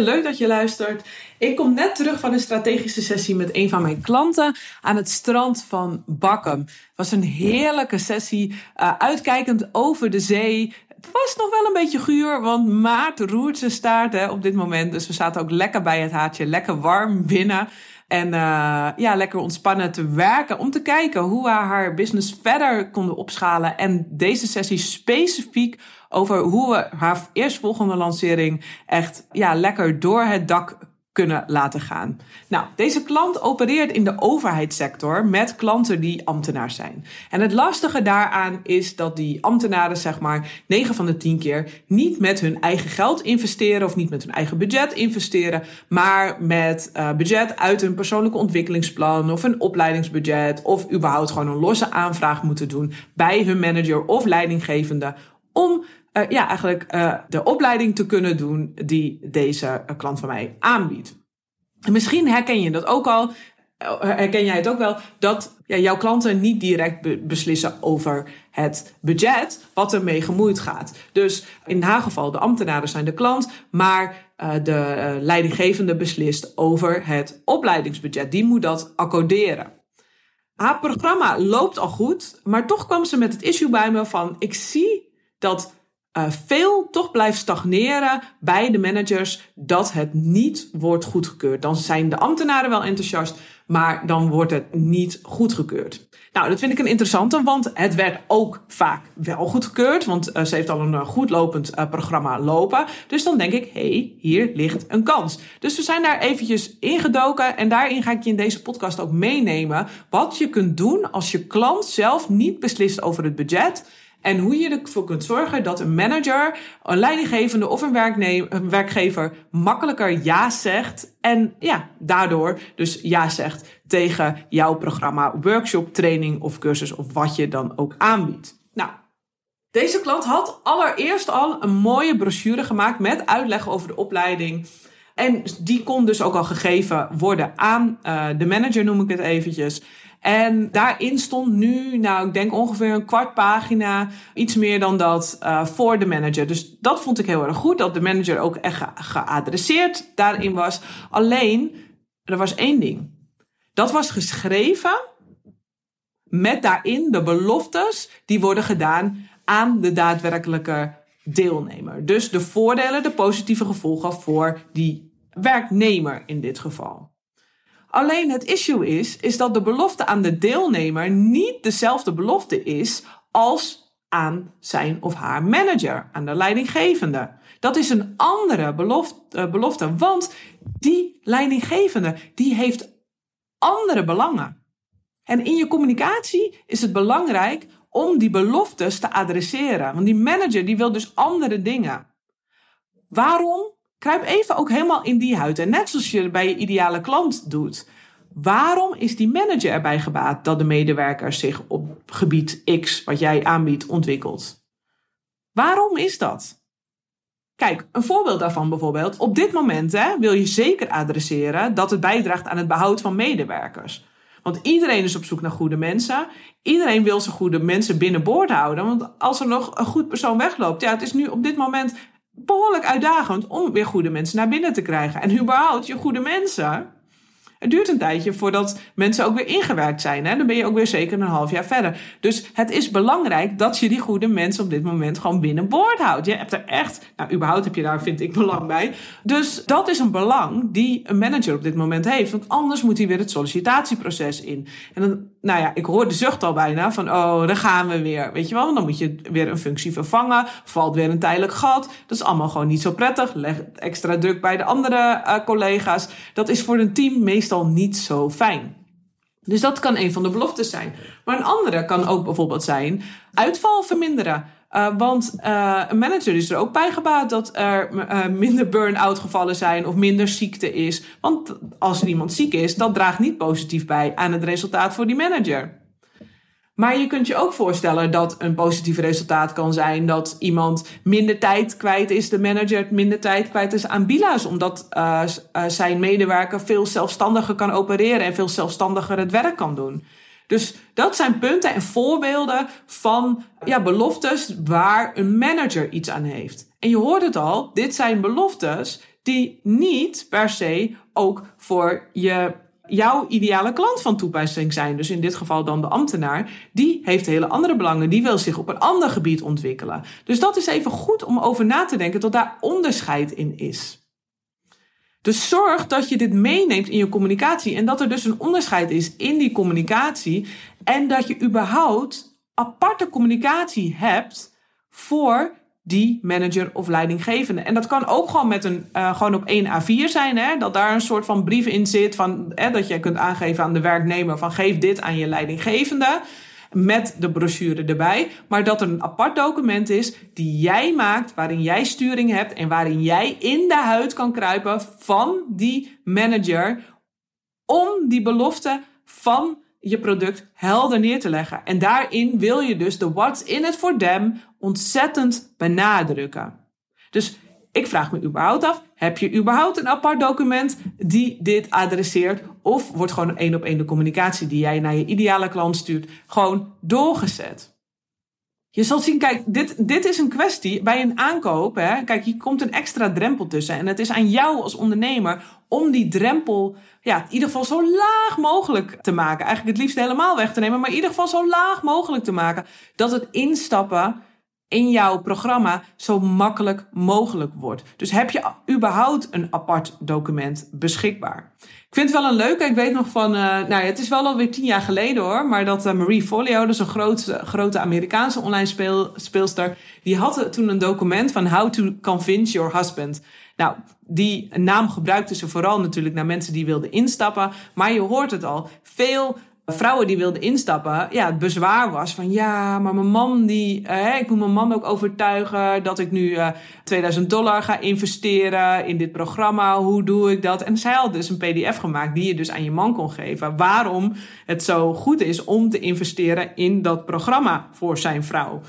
Leuk dat je luistert. Ik kom net terug van een strategische sessie met een van mijn klanten aan het strand van Bakkum. Het was een heerlijke sessie, uh, uitkijkend over de zee. Het was nog wel een beetje guur, want maart roert zijn staart hè, op dit moment. Dus we zaten ook lekker bij het haatje, lekker warm binnen. En uh, ja, lekker ontspannen te werken om te kijken hoe we haar business verder konden opschalen. En deze sessie specifiek over hoe we haar eerstvolgende lancering echt ja, lekker door het dak kunnen laten gaan. Nou, deze klant opereert in de overheidssector met klanten die ambtenaar zijn. En het lastige daaraan is dat die ambtenaren, zeg maar, 9 van de 10 keer niet met hun eigen geld investeren of niet met hun eigen budget investeren, maar met uh, budget uit een persoonlijke ontwikkelingsplan of een opleidingsbudget of überhaupt gewoon een losse aanvraag moeten doen bij hun manager of leidinggevende om uh, ja, eigenlijk uh, de opleiding te kunnen doen die deze uh, klant van mij aanbiedt. En misschien herken je dat ook al, herken jij het ook wel, dat ja, jouw klanten niet direct be beslissen over het budget wat ermee gemoeid gaat. Dus in haar geval, de ambtenaren zijn de klant, maar de leidinggevende beslist over het opleidingsbudget. Die moet dat accorderen. Haar programma loopt al goed, maar toch kwam ze met het issue bij me van: ik zie dat uh, veel toch blijft stagneren bij de managers dat het niet wordt goedgekeurd. Dan zijn de ambtenaren wel enthousiast, maar dan wordt het niet goedgekeurd. Nou, dat vind ik een interessante, want het werd ook vaak wel goedgekeurd, want uh, ze heeft al een goed lopend programma lopen. Dus dan denk ik, hey, hier ligt een kans. Dus we zijn daar eventjes ingedoken en daarin ga ik je in deze podcast ook meenemen wat je kunt doen als je klant zelf niet beslist over het budget en hoe je ervoor kunt zorgen dat een manager, een leidinggevende of een, een werkgever makkelijker ja zegt. En ja, daardoor dus ja zegt tegen jouw programma, workshop, training of cursus of wat je dan ook aanbiedt. Nou, deze klant had allereerst al een mooie brochure gemaakt met uitleg over de opleiding. En die kon dus ook al gegeven worden aan uh, de manager, noem ik het eventjes. En daarin stond nu, nou, ik denk ongeveer een kwart pagina, iets meer dan dat, uh, voor de manager. Dus dat vond ik heel erg goed, dat de manager ook echt geadresseerd daarin was. Alleen, er was één ding. Dat was geschreven met daarin de beloftes die worden gedaan aan de daadwerkelijke deelnemer. Dus de voordelen, de positieve gevolgen voor die werknemer in dit geval. Alleen het issue is, is dat de belofte aan de deelnemer niet dezelfde belofte is als aan zijn of haar manager, aan de leidinggevende. Dat is een andere belofte, uh, belofte want die leidinggevende die heeft andere belangen. En in je communicatie is het belangrijk om die beloftes te adresseren. Want die manager die wil dus andere dingen. Waarom Kruip even ook helemaal in die huid. En net zoals je bij je ideale klant doet. Waarom is die manager erbij gebaat dat de medewerker zich op gebied X, wat jij aanbiedt, ontwikkelt? Waarom is dat? Kijk, een voorbeeld daarvan bijvoorbeeld. Op dit moment hè, wil je zeker adresseren dat het bijdraagt aan het behoud van medewerkers. Want iedereen is op zoek naar goede mensen. Iedereen wil zijn goede mensen binnenboord houden. Want als er nog een goed persoon wegloopt, ja, het is nu op dit moment behoorlijk uitdagend om weer goede mensen naar binnen te krijgen. En überhaupt, je goede mensen het duurt een tijdje voordat mensen ook weer ingewerkt zijn. Hè? Dan ben je ook weer zeker een half jaar verder. Dus het is belangrijk dat je die goede mensen op dit moment gewoon binnenboord houdt. Je hebt er echt, nou überhaupt heb je daar vind ik belang bij. Dus dat is een belang die een manager op dit moment heeft. Want anders moet hij weer het sollicitatieproces in. En dan, nou ja, ik hoor de zucht al bijna van, oh, daar gaan we weer. Weet je wel, dan moet je weer een functie vervangen. Valt weer een tijdelijk gat. Dat is allemaal gewoon niet zo prettig. Leg extra druk bij de andere uh, collega's. Dat is voor een team meestal meestal niet zo fijn. Dus dat kan een van de beloftes zijn. Maar een andere kan ook bijvoorbeeld zijn uitval verminderen. Uh, want uh, een manager is er ook bij gebaat dat er uh, minder burn-out gevallen zijn of minder ziekte is. Want als er iemand ziek is, dat draagt niet positief bij aan het resultaat voor die manager. Maar je kunt je ook voorstellen dat een positief resultaat kan zijn dat iemand minder tijd kwijt is, de manager minder tijd kwijt is aan bila's, omdat uh, uh, zijn medewerker veel zelfstandiger kan opereren en veel zelfstandiger het werk kan doen. Dus dat zijn punten en voorbeelden van ja, beloftes waar een manager iets aan heeft. En je hoort het al, dit zijn beloftes die niet per se ook voor je jouw ideale klant van toepassing zijn. Dus in dit geval dan de ambtenaar. Die heeft hele andere belangen. Die wil zich op een ander gebied ontwikkelen. Dus dat is even goed om over na te denken dat daar onderscheid in is. Dus zorg dat je dit meeneemt in je communicatie en dat er dus een onderscheid is in die communicatie en dat je überhaupt aparte communicatie hebt voor die manager of leidinggevende. En dat kan ook gewoon met een uh, gewoon op één A4 zijn, hè, dat daar een soort van brief in zit van hè, dat je kunt aangeven aan de werknemer van geef dit aan je leidinggevende met de brochure erbij, maar dat er een apart document is die jij maakt, waarin jij sturing hebt en waarin jij in de huid kan kruipen van die manager om die belofte van je product helder neer te leggen. En daarin wil je dus de what's in it for them ontzettend benadrukken. Dus ik vraag me überhaupt af, heb je überhaupt een apart document die dit adresseert? Of wordt gewoon een één op één de communicatie die jij naar je ideale klant stuurt, gewoon doorgezet? Je zult zien, kijk, dit, dit is een kwestie bij een aankoop. Hè, kijk, hier komt een extra drempel tussen. En het is aan jou als ondernemer om die drempel, ja, in ieder geval zo laag mogelijk te maken. Eigenlijk het liefst helemaal weg te nemen, maar in ieder geval zo laag mogelijk te maken. Dat het instappen in jouw programma zo makkelijk mogelijk wordt. Dus heb je überhaupt een apart document beschikbaar? Ik vind het wel een leuke. Ik weet nog van, uh, nou het is wel alweer tien jaar geleden hoor, maar dat uh, Marie Folio, dus een grote, grote Amerikaanse online speel, speelster, die had toen een document van How to Convince Your Husband. Nou, die naam gebruikte ze vooral natuurlijk naar mensen die wilden instappen, maar je hoort het al, veel vrouwen die wilden instappen, ja, het bezwaar was van ja, maar mijn man die, eh, ik moet mijn man ook overtuigen dat ik nu eh, 2000 dollar ga investeren in dit programma. Hoe doe ik dat? En zij had dus een PDF gemaakt die je dus aan je man kon geven. Waarom het zo goed is om te investeren in dat programma voor zijn vrouw.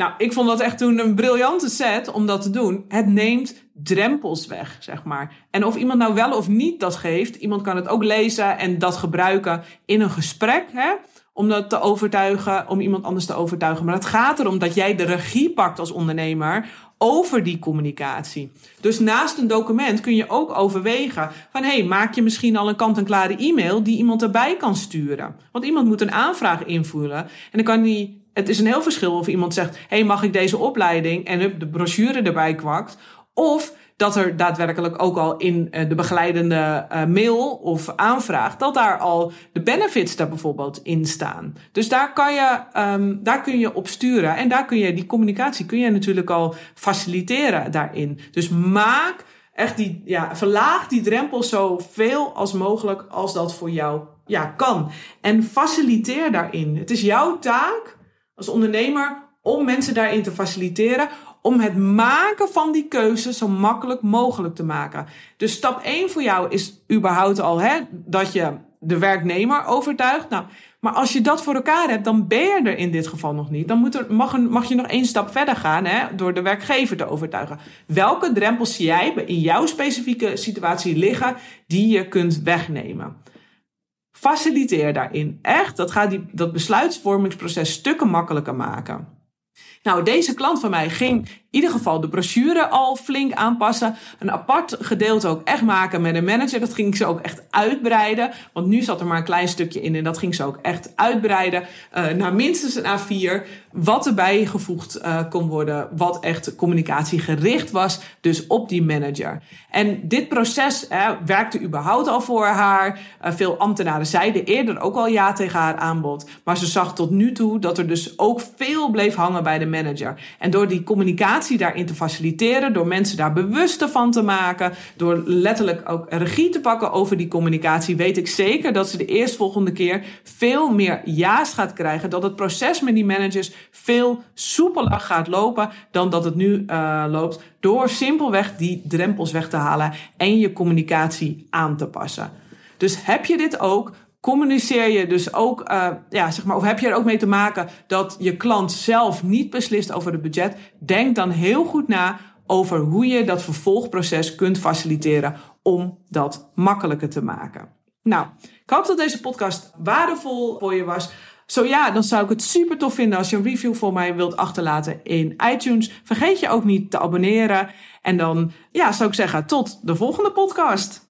Nou, ik vond dat echt toen een briljante set om dat te doen. Het neemt drempels weg, zeg maar. En of iemand nou wel of niet dat geeft, iemand kan het ook lezen en dat gebruiken in een gesprek, hè, om dat te overtuigen, om iemand anders te overtuigen. Maar het gaat erom dat jij de regie pakt als ondernemer over die communicatie. Dus naast een document kun je ook overwegen van hey, maak je misschien al een kant-en-klare e-mail die iemand erbij kan sturen. Want iemand moet een aanvraag invullen en dan kan die het is een heel verschil of iemand zegt: hey, mag ik deze opleiding? En de brochure erbij kwakt. Of dat er daadwerkelijk ook al in eh, de begeleidende uh, mail of aanvraag, dat daar al de benefits daar bijvoorbeeld in staan. Dus daar kan je, um, daar kun je op sturen. En daar kun je die communicatie kun je natuurlijk al faciliteren daarin. Dus maak echt die, ja, verlaag die drempel zoveel als mogelijk als dat voor jou ja, kan. En faciliteer daarin. Het is jouw taak als ondernemer om mensen daarin te faciliteren. Om het maken van die keuze zo makkelijk mogelijk te maken. Dus stap 1 voor jou is überhaupt al hè, dat je de werknemer overtuigt. Nou, maar als je dat voor elkaar hebt, dan ben je er in dit geval nog niet. Dan moet er, mag, mag je nog één stap verder gaan hè, door de werkgever te overtuigen. Welke drempels zie jij in jouw specifieke situatie liggen die je kunt wegnemen? Faciliteer daarin. Echt, dat gaat die, dat besluitvormingsproces stukken makkelijker maken. Nou, deze klant van mij ging ieder geval de brochure al flink aanpassen. Een apart gedeelte ook echt maken met een manager. Dat ging ze ook echt uitbreiden. Want nu zat er maar een klein stukje in en dat ging ze ook echt uitbreiden. Uh, naar minstens een A4. Wat erbij gevoegd uh, kon worden. Wat echt communicatiegericht was. Dus op die manager. En dit proces uh, werkte überhaupt al voor haar. Uh, veel ambtenaren zeiden eerder ook al ja tegen haar aanbod. Maar ze zag tot nu toe dat er dus ook veel bleef hangen bij de manager. En door die communicatie communicatie daarin te faciliteren, door mensen daar bewuster van te maken, door letterlijk ook regie te pakken over die communicatie, weet ik zeker dat ze de eerstvolgende keer veel meer ja's gaat krijgen, dat het proces met die managers veel soepeler gaat lopen dan dat het nu uh, loopt, door simpelweg die drempels weg te halen en je communicatie aan te passen. Dus heb je dit ook, communiceer je dus ook, uh, ja, zeg maar, of heb je er ook mee te maken dat je klant zelf niet beslist over het budget? Denk dan heel goed na over hoe je dat vervolgproces kunt faciliteren om dat makkelijker te maken. Nou, ik hoop dat deze podcast waardevol voor je was. Zo ja, dan zou ik het super tof vinden als je een review voor mij wilt achterlaten in iTunes. Vergeet je ook niet te abonneren. En dan ja, zou ik zeggen tot de volgende podcast.